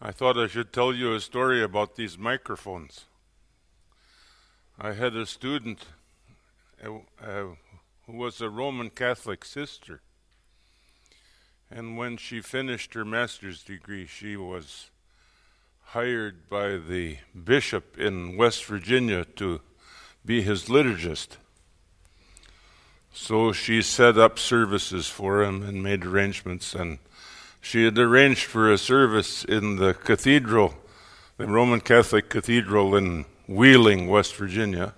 I thought I should tell you a story about these microphones. I had a student uh, uh, who was a Roman Catholic sister. And when she finished her master's degree, she was hired by the bishop in West Virginia to be his liturgist. So she set up services for him and made arrangements. And she had arranged for a service in the cathedral, the Roman Catholic Cathedral in Wheeling, West Virginia.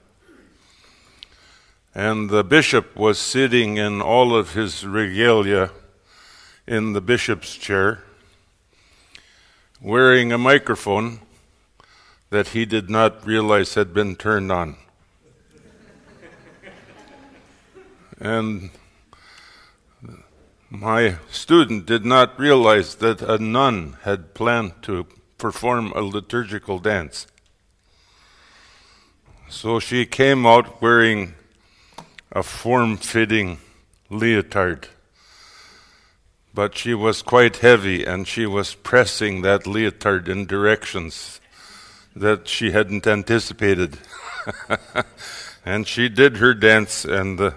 And the bishop was sitting in all of his regalia in the bishop's chair, wearing a microphone that he did not realize had been turned on. and my student did not realize that a nun had planned to perform a liturgical dance. So she came out wearing a form fitting leotard. But she was quite heavy and she was pressing that leotard in directions that she hadn't anticipated. and she did her dance, and the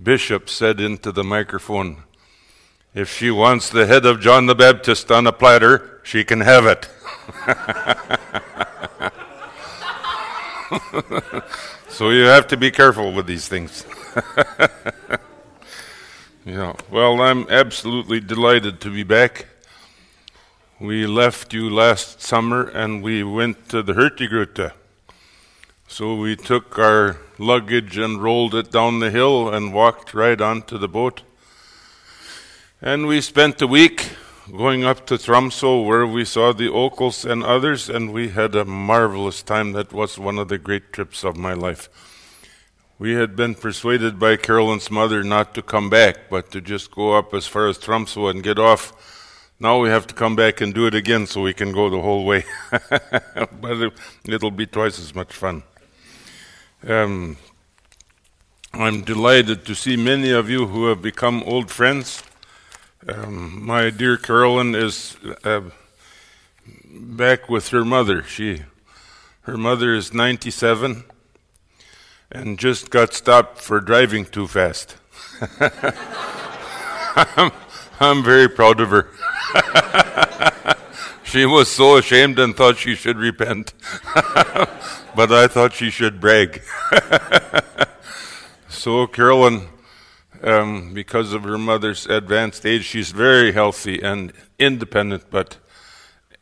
bishop said into the microphone, If she wants the head of John the Baptist on a platter, she can have it. so you have to be careful with these things. yeah, well, I'm absolutely delighted to be back. We left you last summer and we went to the Hurtigrute. So we took our luggage and rolled it down the hill and walked right onto the boat. And we spent a week going up to Tromsø where we saw the Okels and others, and we had a marvelous time. That was one of the great trips of my life. We had been persuaded by Carolyn's mother not to come back, but to just go up as far as Tromsø and get off. Now we have to come back and do it again so we can go the whole way. but it, will be twice as much fun. Um, I'm delighted to see many of you who have become old friends. Um, my dear Carolyn is uh, back with her mother. She, her mother is 97 and just got stopped for driving too fast. I'm, I'm very proud of her. she was so ashamed and thought she should repent. but I thought she should brag. so Carolyn um, because of her mother's advanced age. She's very healthy and independent, but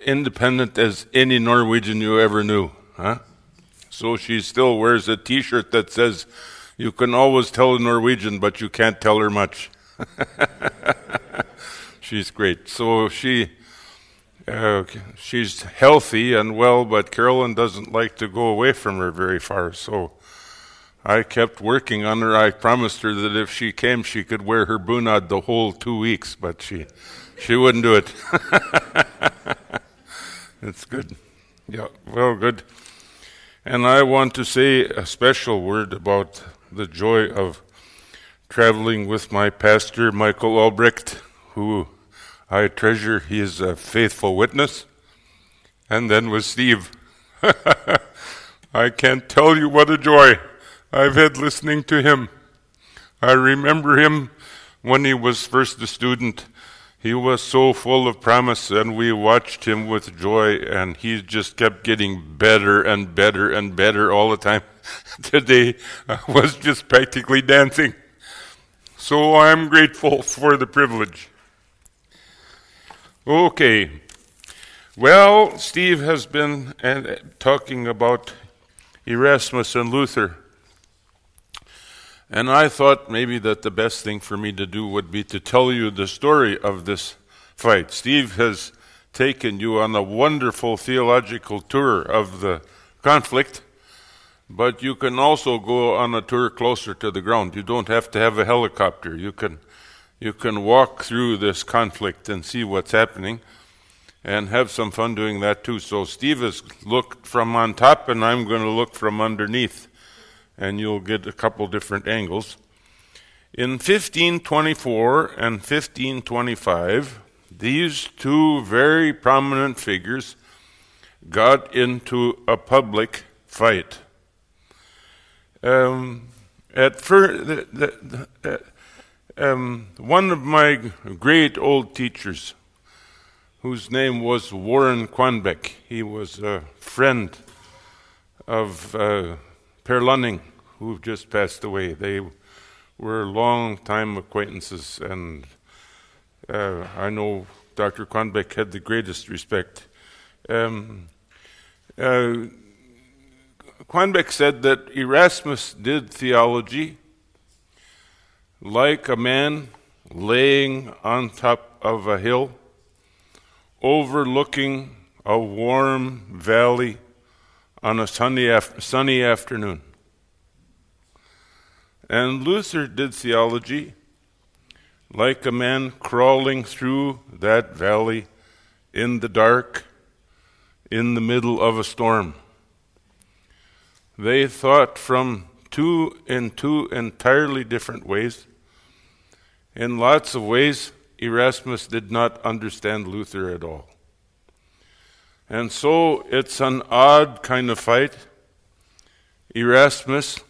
independent as any Norwegian you ever knew. Huh? So she still wears a t shirt that says, You can always tell a Norwegian, but you can't tell her much. she's great. So she. Uh, she's healthy and well, but Carolyn doesn't like to go away from her very far. So I kept working on her. I promised her that if she came, she could wear her bunad the whole two weeks, but she, she wouldn't do it. It's good. Yeah, well, good. And I want to say a special word about the joy of traveling with my pastor, Michael Albrecht, who I treasure. He is a faithful witness. And then with Steve. I can't tell you what a joy. I've had listening to him. I remember him when he was first a student. He was so full of promise, and we watched him with joy, and he just kept getting better and better and better all the time. Today I was just practically dancing. So I'm grateful for the privilege. Okay. Well, Steve has been uh, talking about Erasmus and Luther. And I thought maybe that the best thing for me to do would be to tell you the story of this fight. Steve has taken you on a wonderful theological tour of the conflict, but you can also go on a tour closer to the ground. You don't have to have a helicopter. You can you can walk through this conflict and see what's happening and have some fun doing that too. So Steve has looked from on top and I'm going to look from underneath and you'll get a couple different angles. In 1524 and 1525, these two very prominent figures got into a public fight. Um, at first, the, the, the, um, one of my great old teachers, whose name was Warren Quanbeck, he was a friend of uh, Per Lønning, who have just passed away. They were long time acquaintances, and uh, I know Dr. Quanbeck had the greatest respect. Um, uh, Quanbeck said that Erasmus did theology like a man laying on top of a hill, overlooking a warm valley on a sunny, af- sunny afternoon. And Luther did theology like a man crawling through that valley in the dark, in the middle of a storm. They thought from two in two entirely different ways. In lots of ways, Erasmus did not understand Luther at all. And so it's an odd kind of fight. Erasmus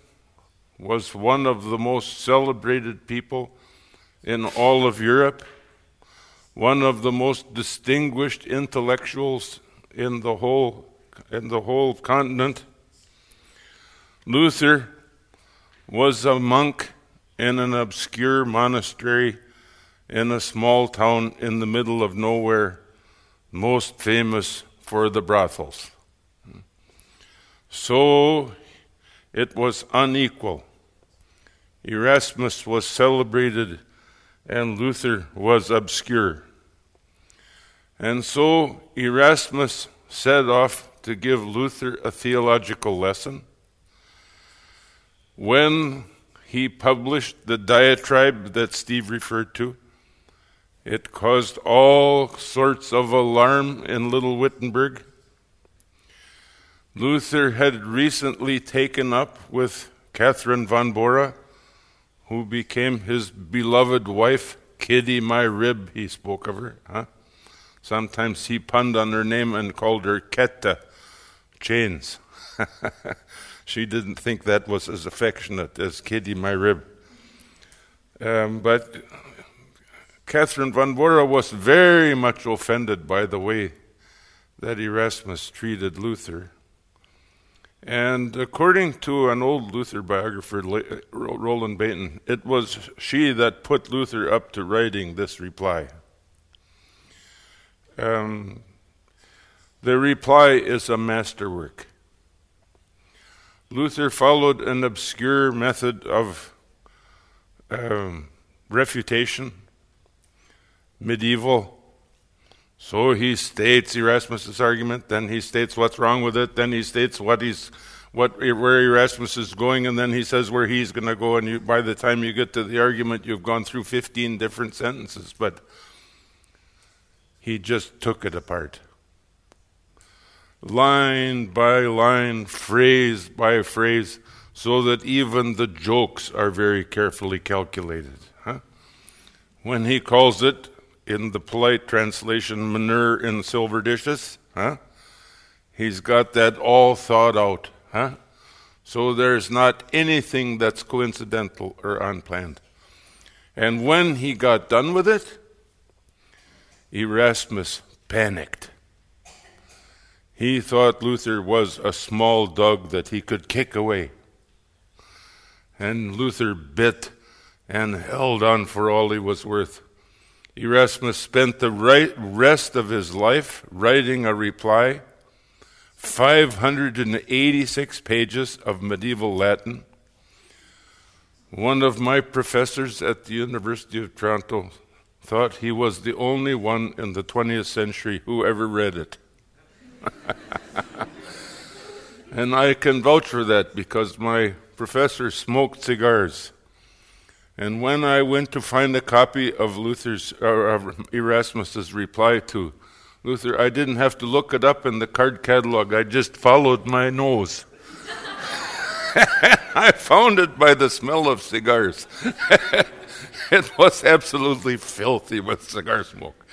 was one of the most celebrated people in all of Europe, one of the most distinguished intellectuals in the whole in the whole continent. Luther was a monk in an obscure monastery in a small town in the middle of nowhere, most famous for the brothels. So it was unequal. Erasmus was celebrated and Luther was obscure. And so Erasmus set off to give Luther a theological lesson. When he published the diatribe that Steve referred to, it caused all sorts of alarm in Little Wittenberg. Luther had recently taken up with Catherine von Bora who became his beloved wife, Kitty My Rib, he spoke of her. Huh? Sometimes he punned on her name and called her Ketta, chains. she didn't think that was as affectionate as Kitty My Rib. Um, but Catherine von Bora was very much offended by the way that Erasmus treated Luther. And according to an old Luther biographer, Roland Bainton, it was she that put Luther up to writing this reply. Um, the reply is a masterwork. Luther followed an obscure method of um, refutation, medieval so he states Erasmus's argument, then he states what's wrong with it, then he states what he's what where Erasmus is going, and then he says where he's going to go. And you, by the time you get to the argument, you've gone through 15 different sentences. But he just took it apart, line by line, phrase by phrase, so that even the jokes are very carefully calculated. Huh? When he calls it in the polite translation, manure in silver dishes. Huh? He's got that all thought out. Huh? So there's not anything that's coincidental or unplanned. And when he got done with it, Erasmus panicked. He thought Luther was a small dog that he could kick away. And Luther bit and held on for all he was worth. Erasmus spent the rest of his life writing a reply, 586 pages of medieval Latin. One of my professors at the University of Toronto thought he was the only one in the 20th century who ever read it. and I can vouch for that because my professor smoked cigars. And when I went to find a copy of Luther's or Erasmus's reply to Luther, I didn't have to look it up in the card catalog. I just followed my nose. I found it by the smell of cigars. it was absolutely filthy with cigar smoke.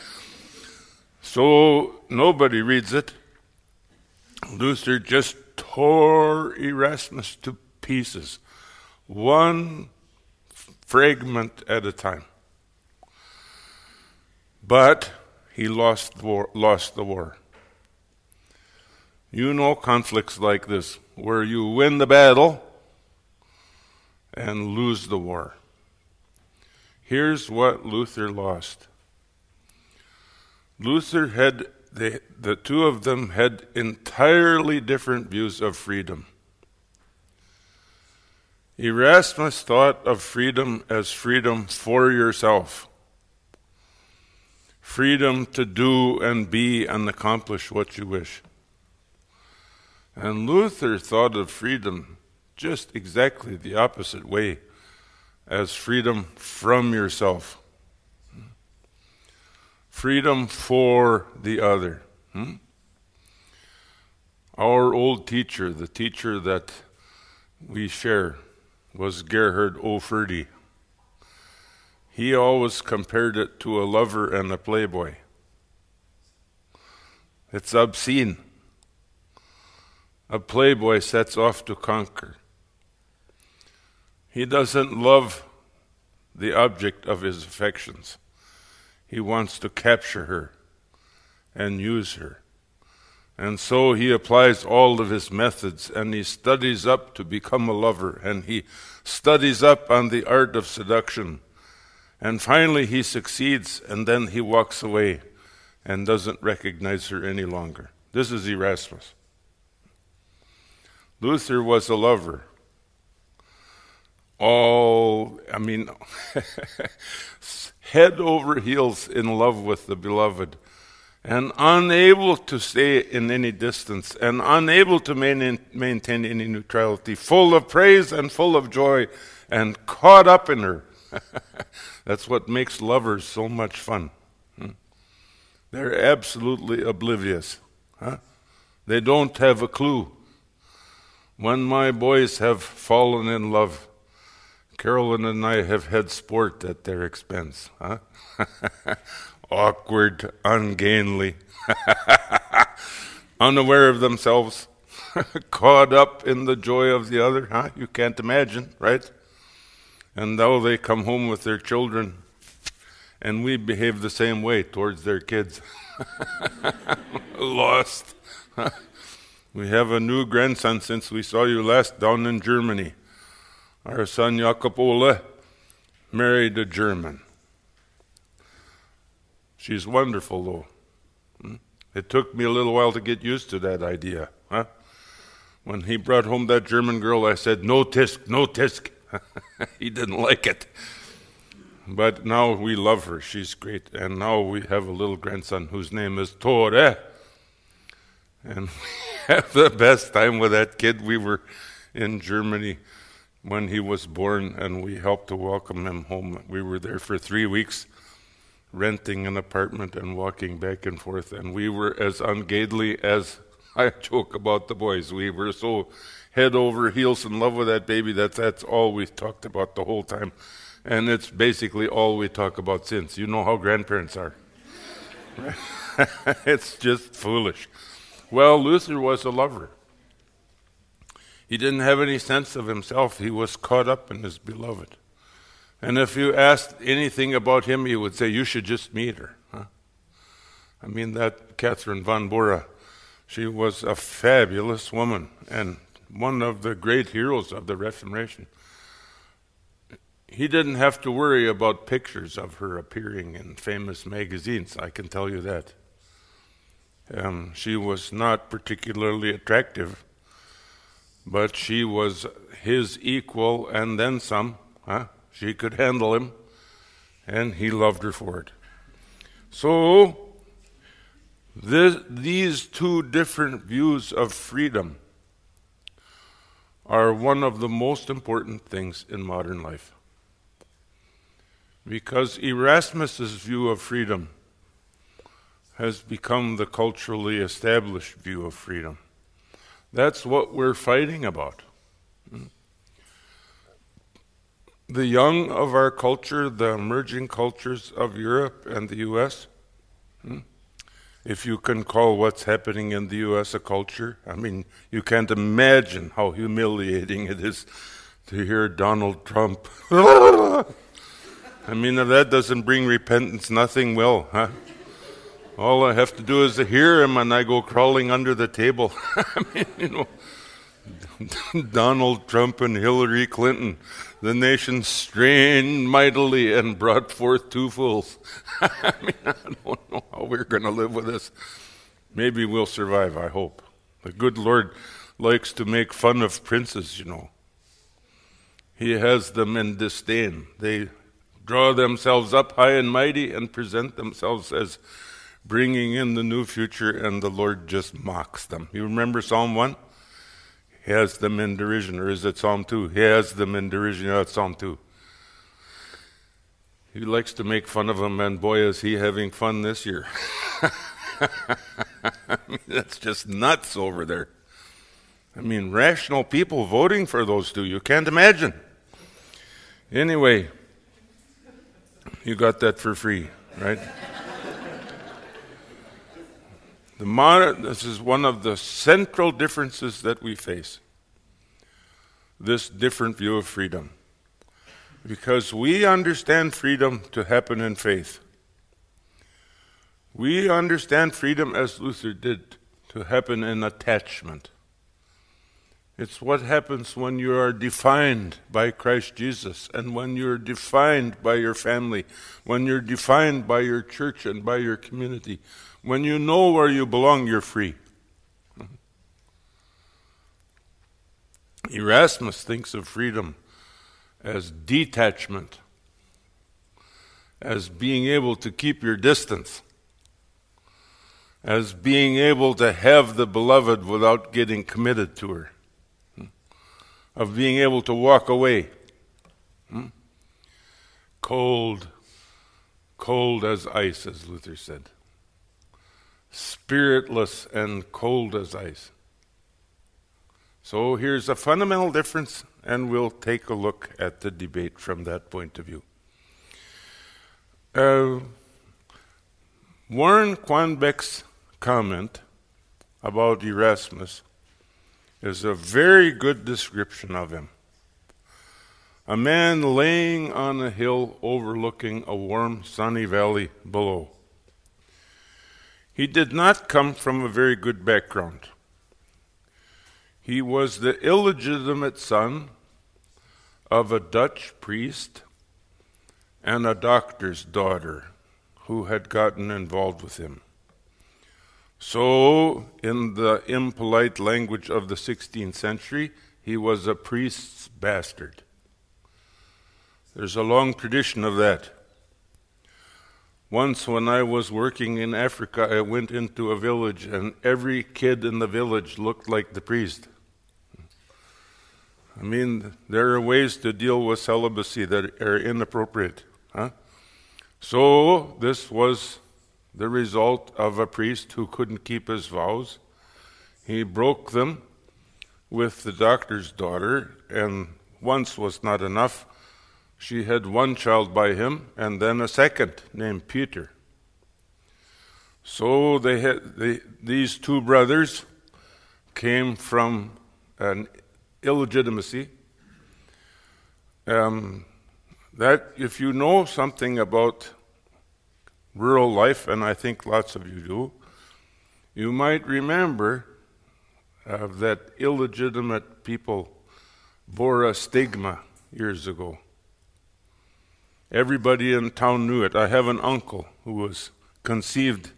So nobody reads it. Luther just tore Erasmus to pieces, one fragment at a time. But he lost the war. Lost the war. You know conflicts like this, where you win the battle and lose the war. Here's what Luther lost. Luther had, the the two of them had entirely different views of freedom. Erasmus thought of freedom as freedom for yourself, freedom to do and be and accomplish what you wish. And Luther thought of freedom just exactly the opposite way as freedom from yourself, freedom for the other. Hmm? Our old teacher, the teacher that we share, was Gerhard O. Forde. He always compared it to a lover and a playboy. It's obscene. A playboy sets off to conquer. He doesn't love the object of his affections. He wants to capture her and use her. And so he applies all of his methods and he studies up to become a lover and he studies up on the art of seduction. And finally he succeeds and then he walks away and doesn't recognize her any longer. This is Erasmus. Luther was a lover. All, I mean, head over heels in love with the beloved and unable to stay in any distance and unable to main, maintain any neutrality, full of praise and full of joy and caught up in her. That's what makes lovers so much fun. Hmm? They're absolutely oblivious. Huh? They don't have a clue. When my boys have fallen in love, Carolyn and I have had sport at their expense. Huh? awkward, ungainly, unaware of themselves, caught up in the joy of the other. Huh? You can't imagine, right? And now they come home with their children, and we behave the same way towards their kids. Lost. we have a new grandson since we saw you last down in Germany. Our son Jakob Ole married a German. She's wonderful, though. Hmm? It took me a little while to get used to that idea. Huh? When he brought home that German girl, I said, No tisk, no tisk. he didn't like it. But now we love her. She's great. And now we have a little grandson whose name is Tore. And we have the best time with that kid. We were in Germany when he was born, and we helped to welcome him home. We were there for three weeks renting an apartment and walking back and forth. And we were as ungainly as I joke about the boys. We were so head over heels in love with that baby that that's all we talked about the whole time. And it's basically all we talk about since. You know how grandparents are. it's just foolish. Well, Luther was a lover. He didn't have any sense of himself. He was caught up in his beloved. And if you asked anything about him, he would say, You should just meet her. Huh? I mean, that Catherine von Bora, she was a fabulous woman and one of the great heroes of the Reformation. He didn't have to worry about pictures of her appearing in famous magazines, I can tell you that. Um, she was not particularly attractive, but she was his equal and then some. Huh? She could handle him, and he loved her for it. So, this, these two different views of freedom are one of the most important things in modern life. Because Erasmus's view of freedom has become the culturally established view of freedom. That's what we're fighting about. The young of our culture, the emerging cultures of Europe and the US, hmm, if you can call what's happening in the U.S. a culture. I mean, you can't imagine how humiliating it is to hear Donald Trump. I mean, if that doesn't bring repentance, nothing will, huh? All I have to do is to hear him and I go crawling under the table. I mean, you know, Donald Trump and Hillary Clinton, the nation strained mightily and brought forth two fools. I mean, I don't know how we're going to live with this. Maybe we'll survive, I hope. The good Lord likes to make fun of princes, you know. He has them in disdain. They draw themselves up high and mighty and present themselves as bringing in the new future, and the Lord just mocks them. You remember Psalm 1? He has them in derision. Or is it Psalm 2? He has them in derision. Yeah, it's Psalm 2. He likes to make fun of them, and boy, is he having fun this year. That's just nuts over there. I mean, rational people voting for those two. You can't imagine. Anyway, you got that for free, right? The mon- this is one of the central differences that we face. This different view of freedom. Because we understand freedom to happen in faith. We understand freedom as Luther did to happen in attachment. It's what happens when you are defined by Christ Jesus and when you're defined by your family, when you're defined by your church and by your community. When you know where you belong, you're free. Erasmus thinks of freedom as detachment, as being able to keep your distance, as being able to have the beloved without getting committed to her of being able to walk away. Hmm? Cold, cold as ice, as Luther said. Spiritless and cold as ice. So here's a fundamental difference, and we'll take a look at the debate from that point of view. Uh, Warren Quanbeck's comment about Erasmus is a very good description of him. A man laying on a hill overlooking a warm, sunny valley below. He did not come from a very good background. He was the illegitimate son of a Dutch priest and a doctor's daughter who had gotten involved with him. So, in the impolite language of the 16th century, he was a priest's bastard. There's a long tradition of that. Once, when I was working in Africa, I went into a village, and every kid in the village looked like the priest. I mean, there are ways to deal with celibacy that are inappropriate. Huh? So, this was the result of a priest who couldn't keep his vows. He broke them with the doctor's daughter, and once was not enough. She had one child by him, and then a second named Peter. So they had they, these two brothers came from an illegitimacy. Um, that if you know something about rural life, and I think lots of you do, you might remember uh, that illegitimate people bore a stigma years ago. Everybody in town knew it. I have an uncle who was conceived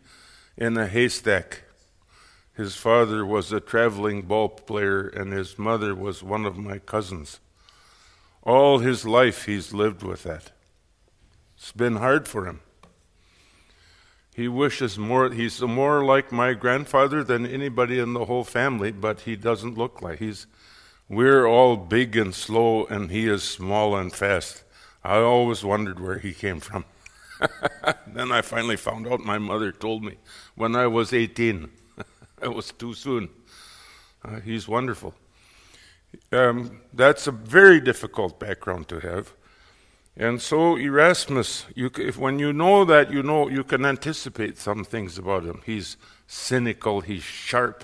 in a haystack. His father was a traveling ball player, and his mother was one of my cousins. All his life, he's lived with that. It's been hard for him. He wishes more, he's more like my grandfather than anybody in the whole family, but he doesn't look like he's. We're all big and slow, and he is small and fast. I always wondered where he came from. then I finally found out my mother told me when I was 18. it was too soon. Uh, he's wonderful. Um, that's a very difficult background to have. And so Erasmus, you, if, when you know that, you know you can anticipate some things about him. He's cynical, he's sharp,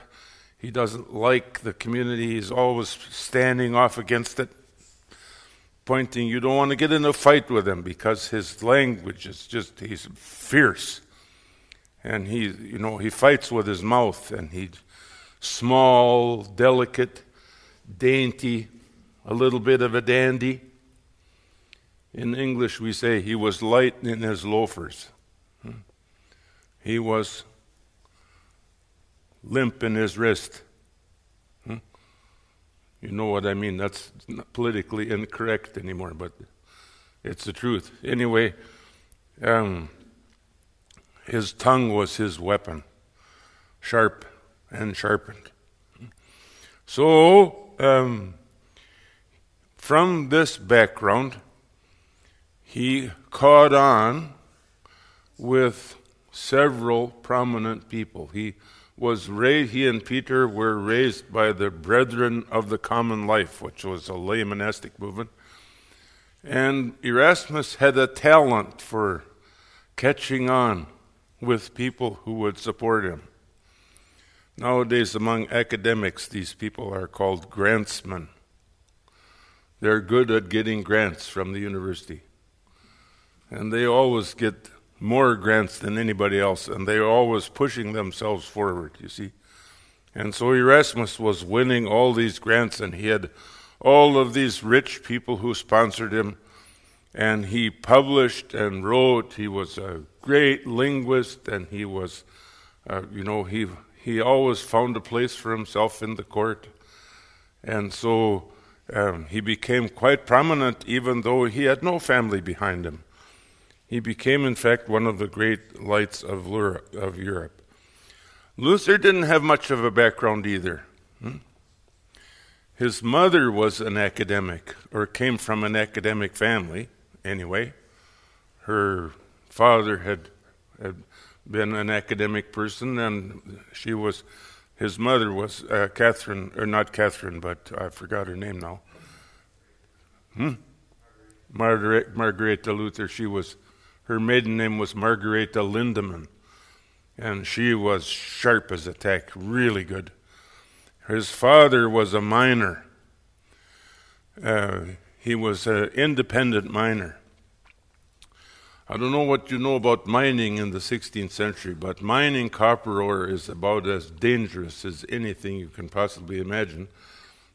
he doesn't like the community, he's always standing off against it, pointing. You don't want to get in a fight with him because his language is just, he's fierce. And he, you know, he fights with his mouth, and he's small, delicate, dainty, a little bit of a dandy. In English, we say he was light in his loafers. Hmm. He was limp in his wrist. Hmm. You know what I mean? That's politically incorrect anymore, but it's the truth. Anyway, um, his tongue was his weapon, sharp and sharpened. So, um, from this background, he caught on with several prominent people. He was raised, he and Peter were raised by the Brethren of the Common Life, which was a lay monastic movement. And Erasmus had a talent for catching on with people who would support him. Nowadays, among academics, these people are called grantsmen. They're good at getting grants from the university and they always get more grants than anybody else, and they're always pushing themselves forward, you see. And so Erasmus was winning all these grants, and he had all of these rich people who sponsored him, and he published and wrote. He was a great linguist, and he was, uh, you know, he he always found a place for himself in the court, and so um, he became quite prominent, even though he had no family behind him. He became, in fact, one of the great lights of of Europe. Luther didn't have much of a background either. Hmm? His mother was an academic, or came from an academic family, anyway. Her father had, had been an academic person, and she was, his mother was uh, Catherine, or not Catherine, but I forgot her name now. Hmm? Margaret, Margareta Luther. She was her maiden name was Margareta Lindemann, and she was sharp as a tack, really good. His father was a miner. Uh, he was an independent miner. I don't know what you know about mining in the 16th century, but mining copper ore is about as dangerous as anything you can possibly imagine.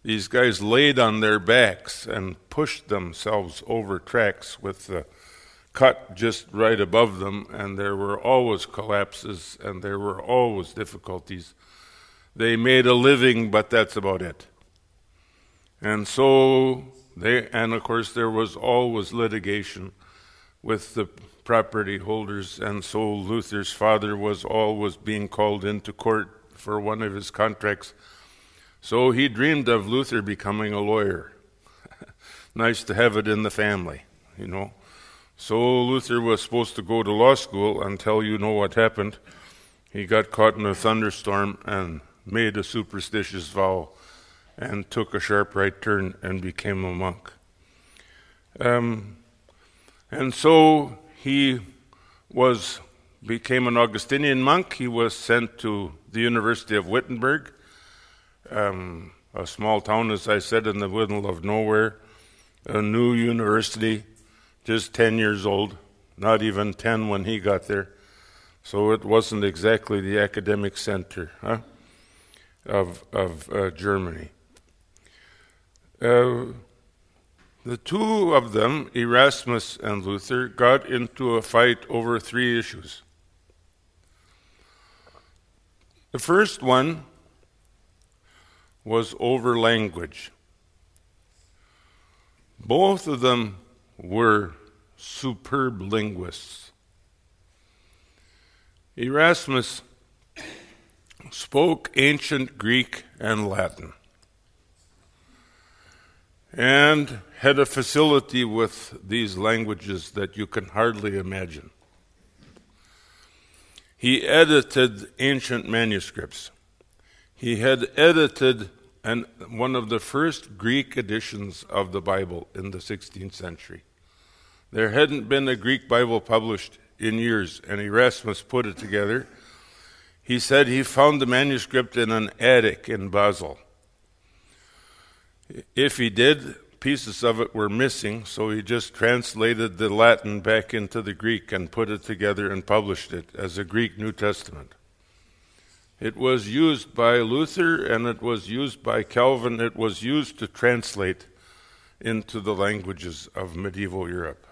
These guys laid on their backs and pushed themselves over tracks with the cut just right above them, and there were always collapses and there were always difficulties. They made a living, but that's about it. And so they, and of course, there was always litigation with the property holders, and so Luther's father was always being called into court for one of his contracts. So he dreamed of Luther becoming a lawyer. nice to have it in the family, you know. So Luther was supposed to go to law school until you know what happened. He got caught in a thunderstorm and made a superstitious vow and took a sharp right turn and became a monk. Um, and so he was became an Augustinian monk. He was sent to the University of Wittenberg, um, a small town, as I said, in the middle of nowhere, a new university just 10 years old, not even 10 when he got there. So it wasn't exactly the academic center huh, of, of uh, Germany. Uh, the two of them, Erasmus and Luther, got into a fight over three issues. The first one was over language. Both of them were superb linguists. Erasmus spoke ancient Greek and Latin and had a facility with these languages that you can hardly imagine. He edited ancient manuscripts. He had edited an, one of the first Greek editions of the Bible in the 16th century. There hadn't been a Greek Bible published in years, and Erasmus put it together. He said he found the manuscript in an attic in Basel. If he did, pieces of it were missing, so he just translated the Latin back into the Greek and put it together and published it as a Greek New Testament. It was used by Luther and it was used by Calvin. It was used to translate into the languages of medieval Europe.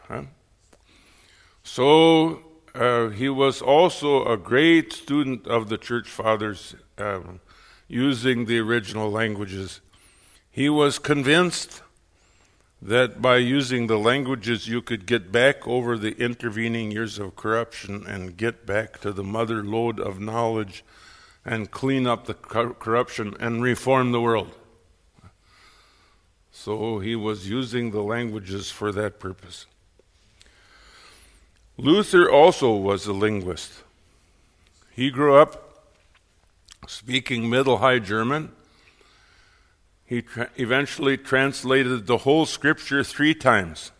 So uh, he was also a great student of the church fathers um, using the original languages. He was convinced that by using the languages you could get back over the intervening years of corruption and get back to the mother lode of knowledge and clean up the corruption and reform the world. So he was using the languages for that purpose. Luther also was a linguist. He grew up speaking Middle High German. He tra- eventually translated the whole scripture three times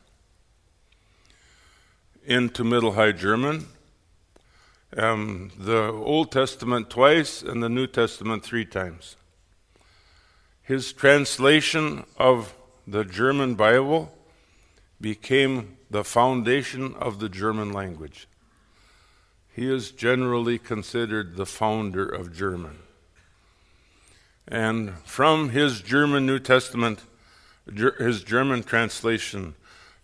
into Middle High German um, the Old Testament twice and the New Testament three times. His translation of the German Bible became the foundation of the German language. He is generally considered the founder of German. And from his German New Testament, his German translation,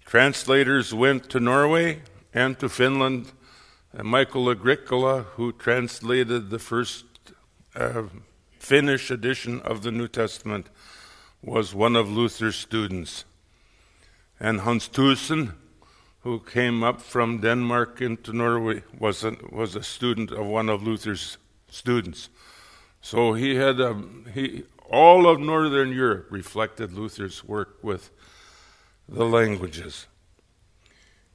translators went to Norway and to Finland uh, Michael Agricola, who translated the first uh, Finnish edition of the New Testament, was one of Luther's students. And Hans Tausen, who came up from Denmark into Norway, was a, was a student of one of Luther's students. So he had a, he, all of Northern Europe reflected Luther's work with the languages.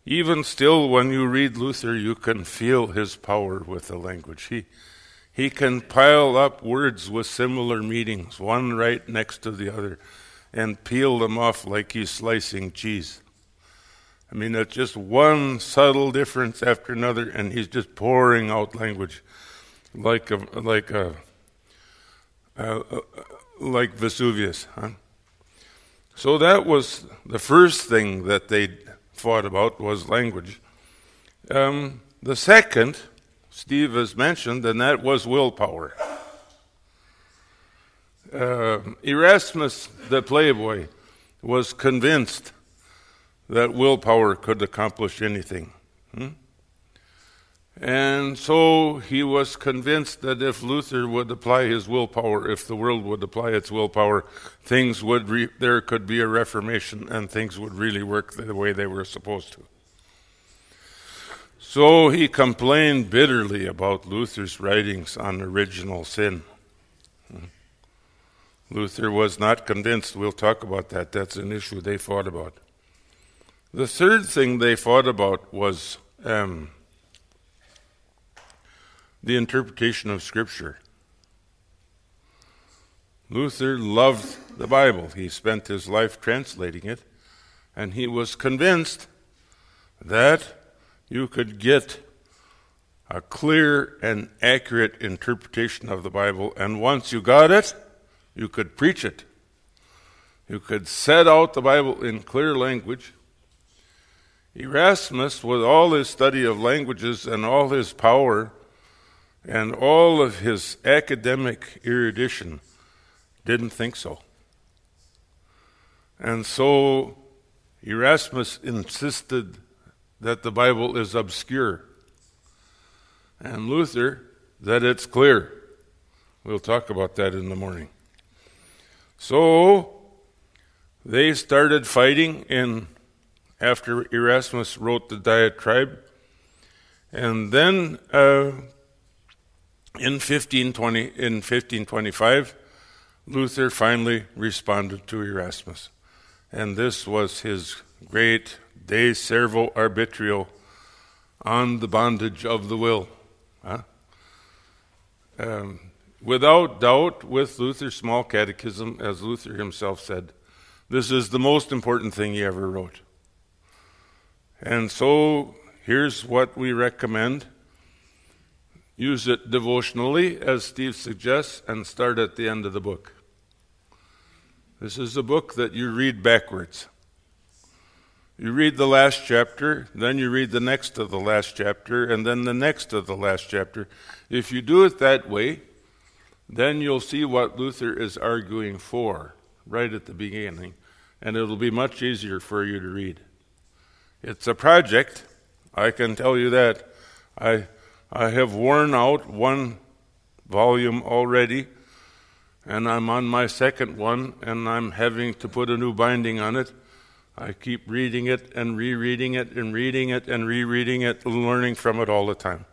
Even still, when you read Luther, you can feel his power with the language. He, he can pile up words with similar meanings, one right next to the other, and peel them off like he's slicing cheese. I mean, that's just one subtle difference after another, and he's just pouring out language like a, like a, like Vesuvius. Huh? So that was the first thing that they thought about was language. Um, the second, Steve has mentioned, and that was willpower. Uh, Erasmus, the playboy, was convinced that willpower could accomplish anything. Hmm? And so he was convinced that if Luther would apply his willpower, if the world would apply its willpower, things would re- there could be a reformation and things would really work the way they were supposed to. So he complained bitterly about Luther's writings on original sin. Luther was not convinced. We'll talk about that. That's an issue they fought about. The third thing they fought about was um, the interpretation of Scripture. Luther loved the Bible. He spent his life translating it, and he was convinced that you could get a clear and accurate interpretation of the Bible, and once you got it, you could preach it. You could set out the Bible in clear language. Erasmus, with all his study of languages and all his power, and all of his academic erudition didn't think so. And so Erasmus insisted that the Bible is obscure, and Luther that it's clear. We'll talk about that in the morning. So they started fighting in after Erasmus wrote the diatribe, and then uh, in 1520, in 1525, Luther finally responded to Erasmus, and this was his great De Servo Arbitrio on the bondage of the will. Huh? Um, without doubt, with Luther's small catechism, as Luther himself said, this is the most important thing he ever wrote. And so here's what we recommend use it devotionally, as Steve suggests, and start at the end of the book. This is a book that you read backwards. You read the last chapter, then you read the next of the last chapter, and then the next of the last chapter. If you do it that way, then you'll see what Luther is arguing for right at the beginning, and it'll be much easier for you to read. It's a project, I can tell you that. I, I have worn out one volume already, and I'm on my second one, and I'm having to put a new binding on it. I keep reading it and rereading it and reading it and rereading it, learning from it all the time.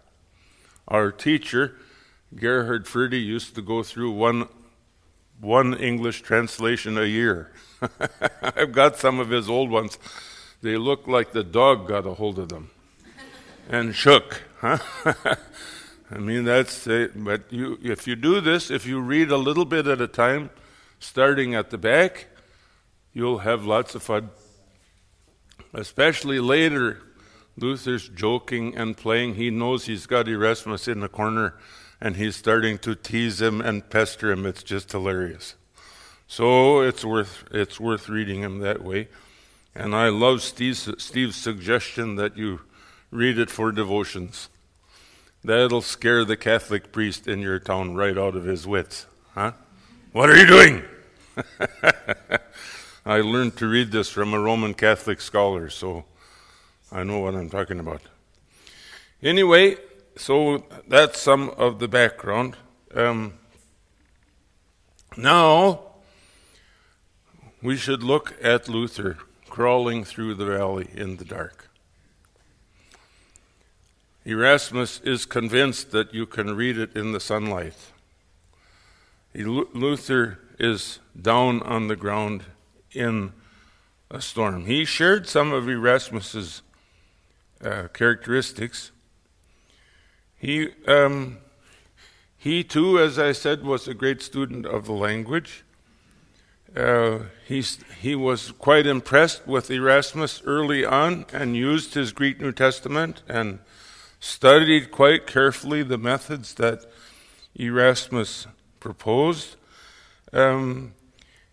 Our teacher, Gerhard Forde, used to go through one, one English translation a year. I've got some of his old ones. They look like the dog got a hold of them and shook. I mean, that's it. But you, if you do this, if you read a little bit at a time, starting at the back, you'll have lots of fun. Especially later, Luther's joking and playing. He knows he's got Erasmus in the corner and he's starting to tease him and pester him. It's just hilarious. So it's worth, it's worth reading him that way. And I love Steve's, Steve's suggestion that you read it for devotions. That'll scare the Catholic priest in your town right out of his wits. Huh? What are you doing? I learned to read this from a Roman Catholic scholar, so I know what I'm talking about. Anyway, so that's some of the background. Um, now, we should look at Luther crawling through the valley in the dark. Erasmus is convinced that you can read it in the sunlight. Luther is down on the ground in a storm. He shared some of Erasmus's uh, characteristics. He, um, he too, as I said, was a great student of the language. Uh, he was quite impressed with Erasmus early on and used his Greek New Testament and studied quite carefully the methods that Erasmus proposed. Um,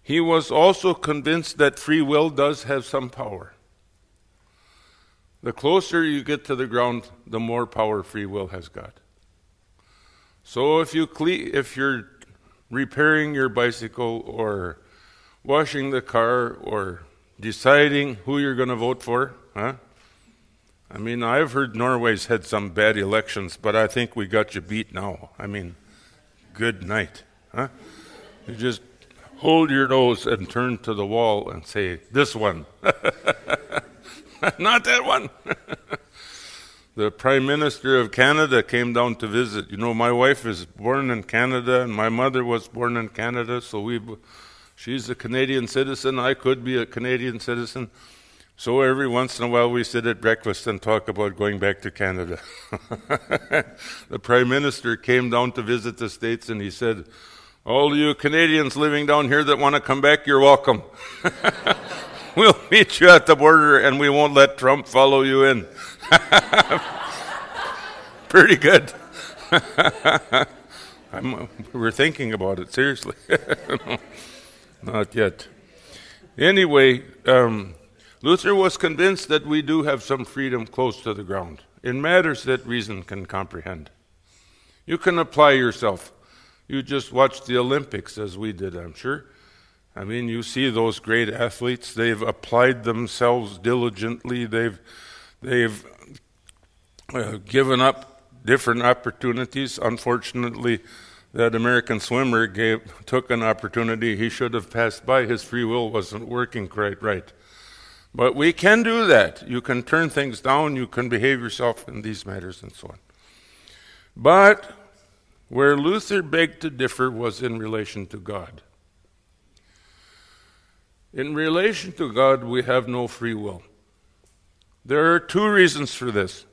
he was also convinced that free will does have some power. The closer you get to the ground, the more power free will has got. So if you cle- if you're repairing your bicycle or washing the car or deciding who you're going to vote for, huh? I mean, I've heard Norway's had some bad elections, but I think we got you beat now. I mean, good night, huh? You just hold your nose and turn to the wall and say, This one. Not that one. the Prime Minister of Canada came down to visit. You know, my wife is born in Canada, and my mother was born in Canada, so we She's a Canadian citizen. I could be a Canadian citizen. So every once in a while we sit at breakfast and talk about going back to Canada. the Prime Minister came down to visit the States and he said, All you Canadians living down here that want to come back, you're welcome. we'll meet you at the border and we won't let Trump follow you in. Pretty good. we're thinking about it, seriously. Not yet. Anyway, um, Luther was convinced that we do have some freedom close to the ground in matters that reason can comprehend. You can apply yourself. You just watch the Olympics as we did, I'm sure. I mean, you see those great athletes, they've applied themselves diligently, they've, they've uh, given up different opportunities. Unfortunately, that American swimmer gave, took an opportunity he should have passed by. His free will wasn't working quite right. But we can do that. You can turn things down, you can behave yourself in these matters, and so on. But where Luther begged to differ was in relation to God. In relation to God, we have no free will. There are two reasons for this.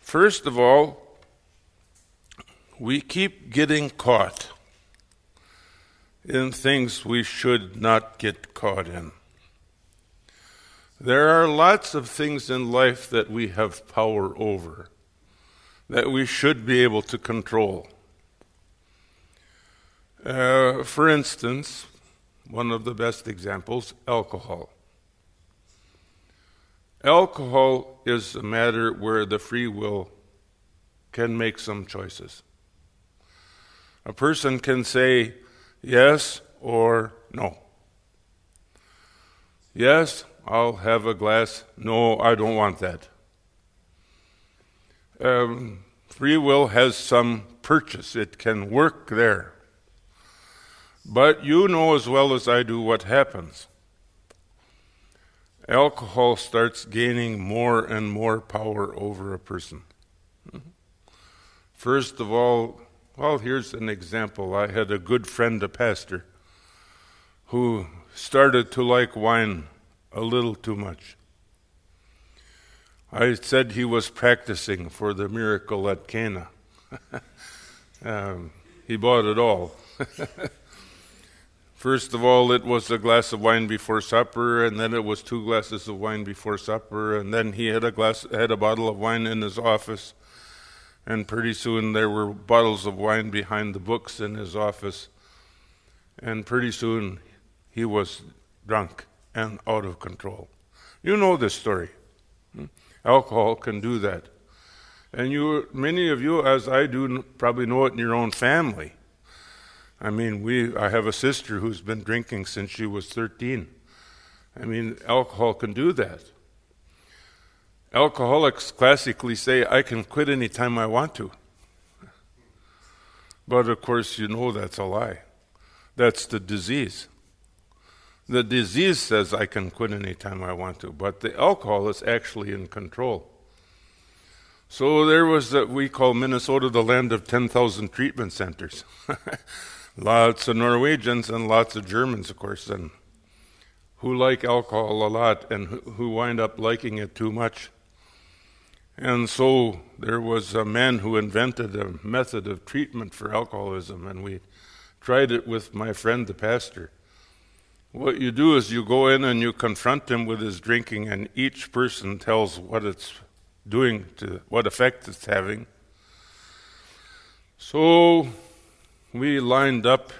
First of all, we keep getting caught in things we should not get caught in. There are lots of things in life that we have power over, that we should be able to control. Uh, for instance, one of the best examples alcohol. Alcohol is a matter where the free will can make some choices. A person can say yes or no. Yes, I'll have a glass. No, I don't want that. Um, free will has some purchase, it can work there. But you know as well as I do what happens. Alcohol starts gaining more and more power over a person. First of all, well, here's an example. I had a good friend, a pastor, who started to like wine a little too much. I said he was practicing for the miracle at Cana. um, he bought it all. First of all, it was a glass of wine before supper, and then it was two glasses of wine before supper, and then he had a glass, had a bottle of wine in his office, and pretty soon there were bottles of wine behind the books in his office, and pretty soon he was drunk and out of control. You know this story. Hmm? Alcohol can do that. And you, many of you, as I do, probably know it in your own family. I mean, we, I have a sister who's been drinking since she was 13. I mean, alcohol can do that. Alcoholics classically say, I can quit anytime I want to. But of course, you know that's a lie. That's the disease. The disease says I can quit anytime I want to, but the alcohol is actually in control. So there was that we call Minnesota the land of 10,000 treatment centers. lots of Norwegians and lots of Germans, of course, and who like alcohol a lot and who wind up liking it too much. And so there was a man who invented a method of treatment for alcoholism, and we tried it with my friend, the pastor. What you do is you go in and you confront him with his drinking, and each person tells what it's doing to what effect it's having. So we lined up.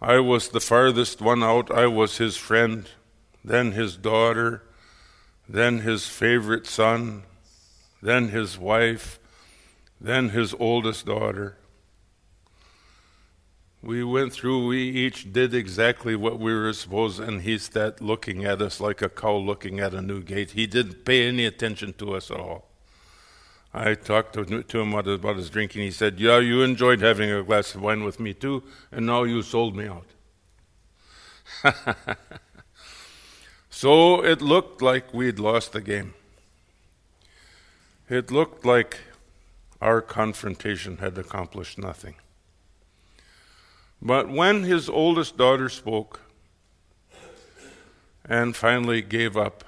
I was the farthest one out. I was his friend, then his daughter, then his favorite son, then his wife, then his oldest daughter. We went through, we each did exactly what we were supposed, and he sat looking at us like a cow looking at a new gate. He didn't pay any attention to us at all. I talked to, to him about his drinking. He said, Yeah, you enjoyed having a glass of wine with me too, and now you sold me out. so it looked like we'd lost the game. It looked like our confrontation had accomplished nothing. But when his oldest daughter spoke and finally gave up,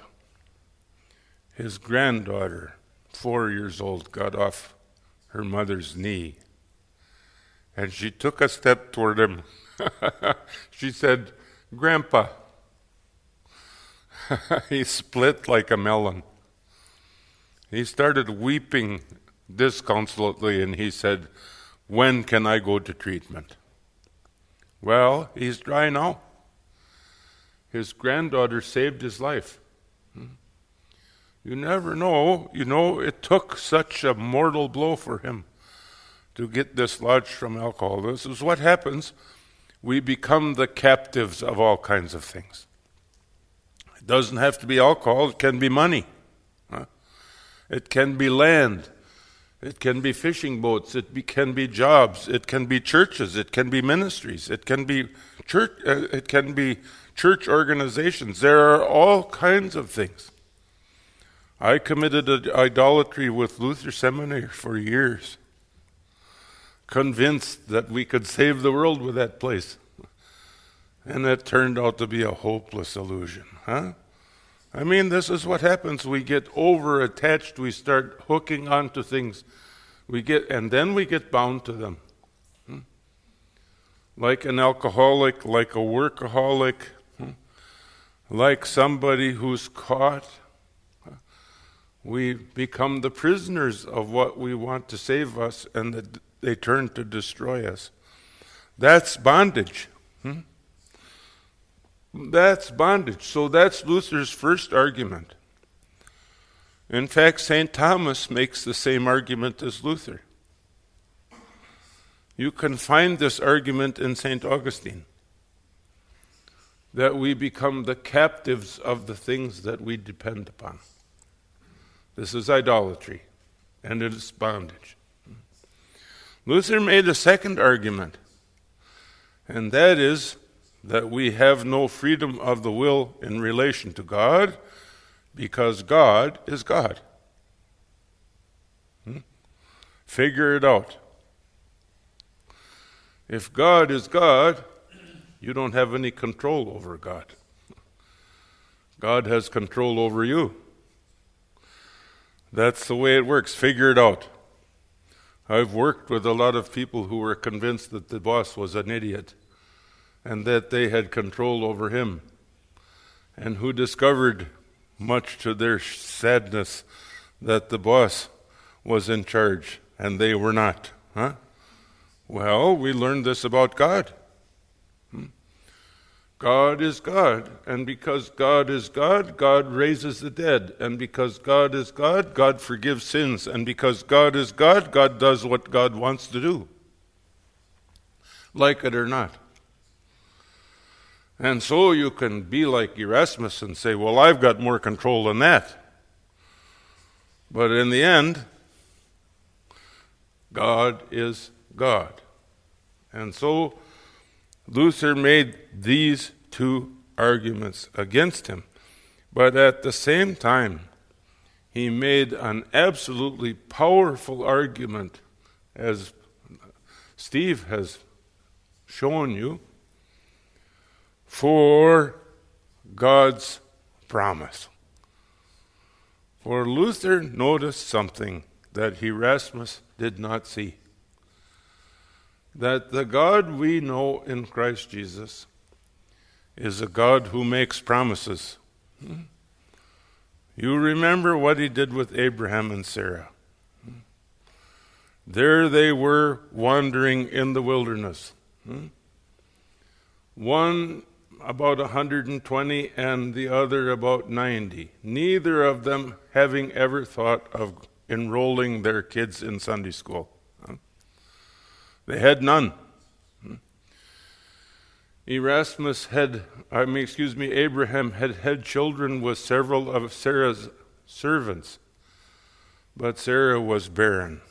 his granddaughter, four years old, got off her mother's knee and she took a step toward him. she said, Grandpa. he split like a melon. He started weeping disconsolately and he said, When can I go to treatment? Well, he's dry now. His granddaughter saved his life. Hmm. You never know. You know, it took such a mortal blow for him to get dislodged from alcohol. This is what happens. We become the captives of all kinds of things. It doesn't have to be alcohol, it can be money, huh? it can be land, it can be fishing boats. It be, can be jobs. It can be churches. It can be ministries. It can be church. Uh, it can be church organizations. There are all kinds of things. I committed idolatry with Luther Seminary for years, convinced that we could save the world with that place. And it turned out to be a hopeless illusion, huh? I mean, this is what happens. We get over attached, we start hooking onto things. We get and then we get bound to them. Hmm? Like an alcoholic, like a workaholic, hmm? like somebody who's caught. We become the prisoners of what we want to save us, and that they turn to destroy us. That's bondage. Hmm? That's bondage. So that's Luther's first argument. In fact, St. Thomas makes the same argument as Luther. You can find this argument in St. Augustine that we become the captives of the things that we depend upon. This is idolatry, and it is bondage. Luther made a second argument, and that is that we have no freedom of the will in relation to God because God is God. Hmm? Figure it out. If God is God, you don't have any control over God. God has control over you. That's the way it works. Figure it out. I've worked with a lot of people who were convinced that the boss was an idiot and that they had control over him, and who discovered, much to their sadness, that the boss was in charge and they were not. Huh? Well, we learned this about God. God is God, and because God is God, God raises the dead, and because God is God, God forgives sins, and because God is God, God does what God wants to do, like it or not. And so you can be like Erasmus and say, Well, I've got more control than that. But in the end, God is God. And so Luther made these two arguments against him. But at the same time, he made an absolutely powerful argument, as Steve has shown you, for God's promise. For Luther noticed something that Erasmus did not see that the God we know in Christ Jesus is a God who makes promises. Hmm? You remember what he did with Abraham and Sarah. Hmm? There they were wandering in the wilderness. Hmm? One about 120 and the other about 90. Neither of them having ever thought of enrolling their kids in Sunday school. They had none. Erasmus had, I mean, excuse me, Abraham had had children with several of Sarah's servants, but Sarah was barren.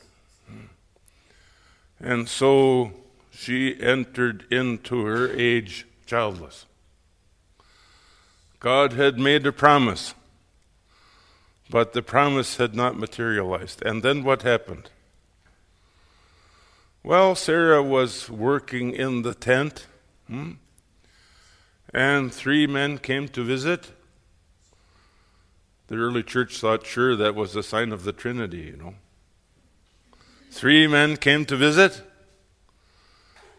And so she entered into her age childless. God had made a promise, but the promise had not materialized. And then what happened? Well, Sarah was working in the tent, hmm? and three men came to visit. The early church thought, sure, that was a sign of the Trinity, you know. Three men came to visit,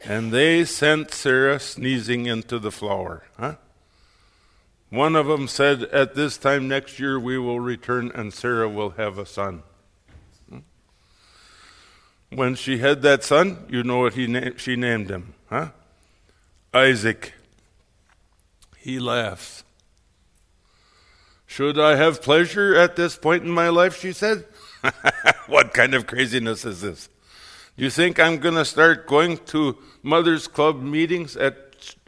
and they sent Sarah sneezing into the flour. Huh? One of them said, At this time next year we will return, and Sarah will have a son. When she had that son, you know what he na- she named him, huh? Isaac. He laughs. Should I have pleasure at this point in my life? She said. what kind of craziness is this? You think I'm going to start going to Mothers Club meetings at,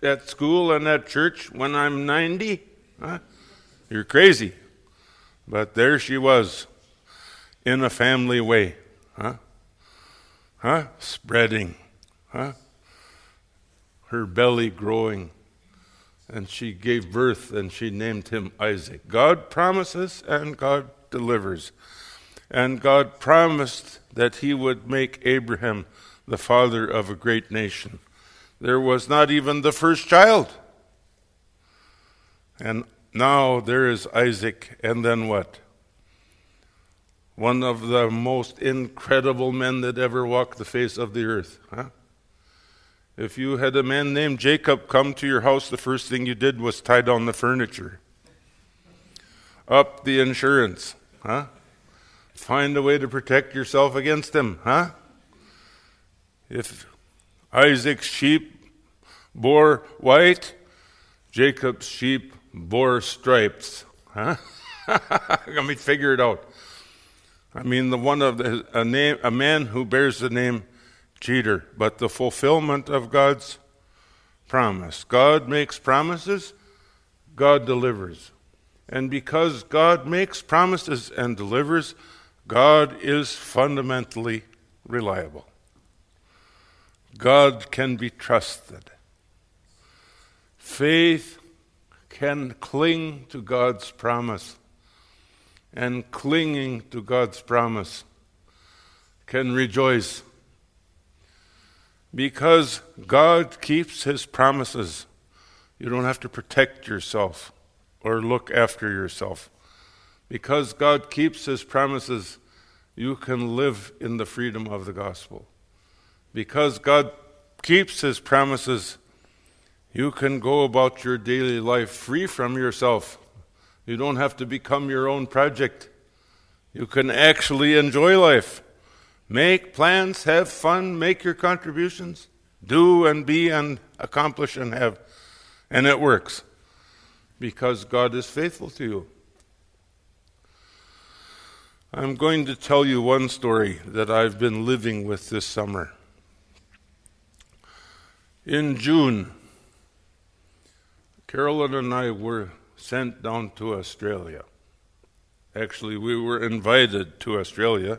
at school and at church when I'm 90? Huh? You're crazy. But there she was, in a family way. Huh? Huh? Spreading, huh? Her belly growing. And she gave birth and she named him Isaac. God promises and God delivers. And God promised that he would make Abraham the father of a great nation. There was not even the first child. And now there is Isaac, and then what? One of the most incredible men that ever walked the face of the earth. Huh? If you had a man named Jacob come to your house, the first thing you did was tie down the furniture. up the insurance, huh? Find a way to protect yourself against him, huh? If Isaac's sheep bore white, Jacob's sheep bore stripes, huh? Let me figure it out. I mean, the one of the, a name, a man who bears the name cheater, but the fulfillment of God's promise. God makes promises, God delivers. And because God makes promises and delivers, God is fundamentally reliable. God can be trusted. Faith can cling to God's promise, and clinging to God's promise can rejoice because God keeps His promises. You don't have to protect yourself or look after yourself. Because God keeps His promises, you can live in the freedom of the gospel. Because God keeps His promises, you can go about your daily life free from yourself. You don't have to become your own project. You can actually enjoy life. Make plans, have fun, make your contributions, do and be and accomplish and have. And it works because God is faithful to you. I'm going to tell you one story that I've been living with this summer. In June, Carolyn and I were sent down to Australia. Actually, we were invited to Australia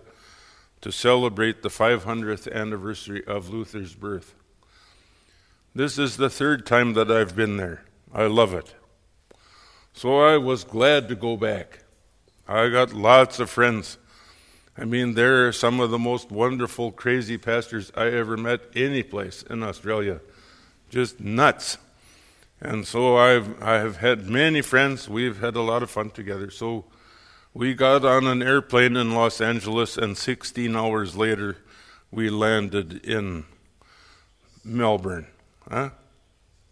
to celebrate the 500th anniversary of Luther's birth. This is the third time that I've been there. I love it. So I was glad to go back. I got lots of friends. I mean, they're some of the most wonderful, crazy pastors I ever met any place in Australia. Just nuts. And so I've I have had many friends. We've had a lot of fun together. So we got on an airplane in Los Angeles, and 16 hours later, we landed in Melbourne. Huh?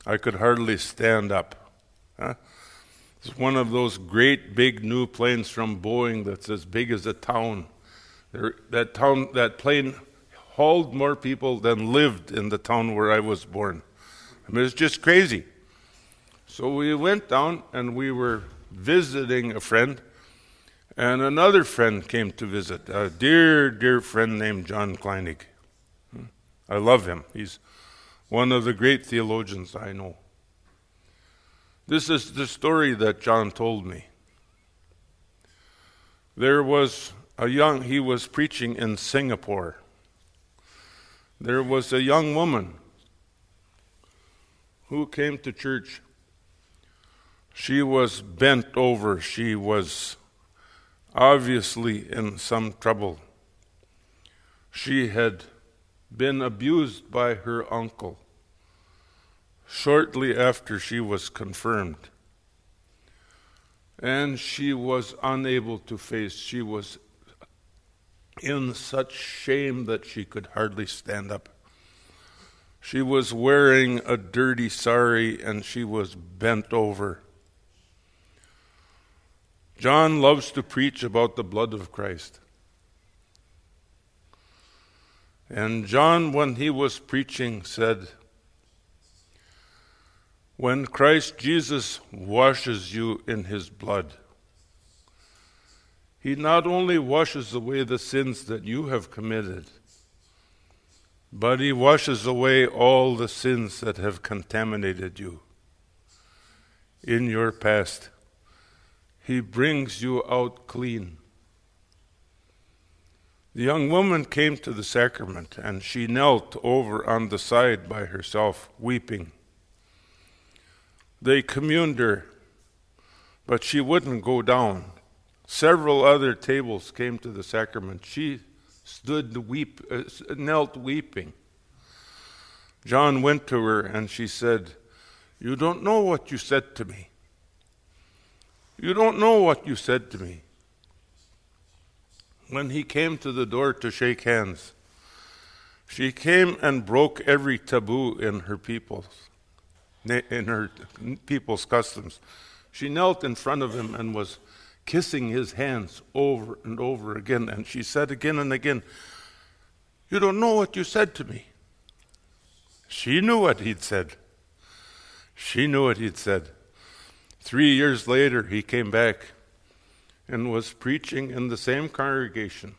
I could hardly stand up. Huh? It's one of those great big new planes from Boeing that's as big as a town. There, that town, that plane hauled more people than lived in the town where I was born. I mean, it's just crazy. So we went down and we were visiting a friend and another friend came to visit, a dear, dear friend named John Kleinig. Hmm. I love him. He's one of the great theologians I know. This is the story that John told me. There was a young, he was preaching in Singapore. There was a young woman who came to church. She was bent over. She was obviously in some trouble. She had been abused by her uncle shortly after she was confirmed. And she was unable to face, she was in such shame that she could hardly stand up. She was wearing a dirty sari and she was bent over. John loves to preach about the blood of Christ. And John, when he was preaching, said, When Christ Jesus washes you in his blood, he not only washes away the sins that you have committed, but he washes away all the sins that have contaminated you in your past. He brings you out clean. The young woman came to the sacrament and she knelt over on the side by herself, weeping. They communed her, but she wouldn't go down. Several other tables came to the sacrament. She stood weep, uh, knelt weeping. John went to her and she said, You don't know what you said to me. You don't know what you said to me. When he came to the door to shake hands, she came and broke every taboo in her people's in her people's customs. She knelt in front of him and was kissing his hands over and over again. And she said again and again, You don't know what you said to me. She knew what he'd said. She knew what he'd said. Three years later, he came back and was preaching in the same congregation.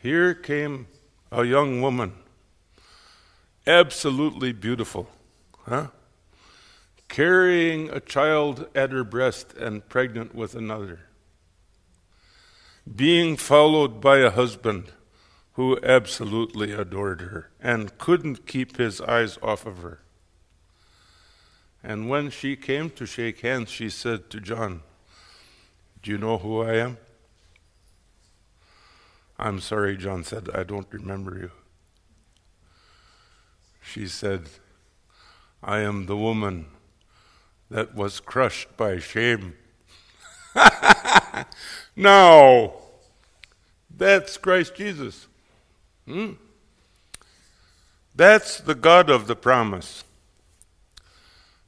Here came a young woman, absolutely beautiful, huh? carrying a child at her breast and pregnant with another, being followed by a husband who absolutely adored her and couldn't keep his eyes off of her. And when she came to shake hands, she said to John, Do you know who I am? I'm sorry, John said, I don't remember you. She said, I am the woman that was crushed by shame. no, that's Christ Jesus. Hmm? That's the God of the promise.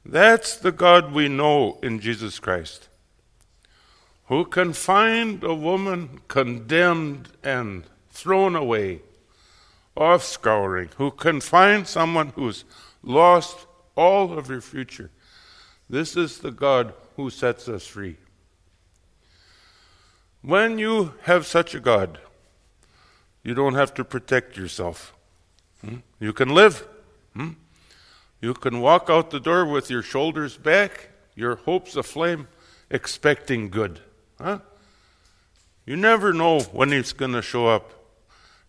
That's the God we know in Jesus Christ. Who can find a woman condemned and thrown away, off scouring, who can find someone who's lost all of her future. This is the God who sets us free. When you have such a God, you don't have to protect yourself. Hmm? You can live. Hmm? You can walk out the door with your shoulders back, your hopes aflame, expecting good. Huh? You never know when he's going to show up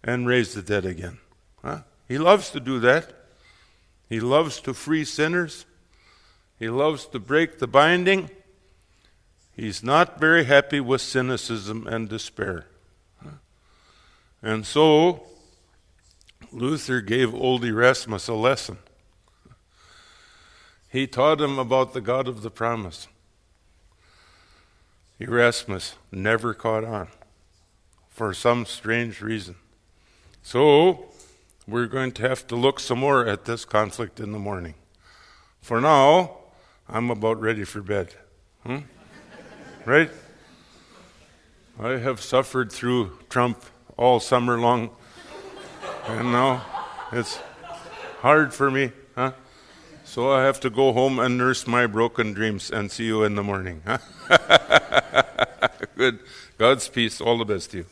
and raise the dead again. Huh? He loves to do that. He loves to free sinners. He loves to break the binding. He's not very happy with cynicism and despair. And so, Luther gave old Erasmus a lesson. He taught him about the God of the promise. Erasmus never caught on for some strange reason. So, we're going to have to look some more at this conflict in the morning. For now, I'm about ready for bed. Hmm? right? I have suffered through Trump all summer long, and now it's hard for me. So I have to go home and nurse my broken dreams and see you in the morning. Good. God's peace. All the best to you.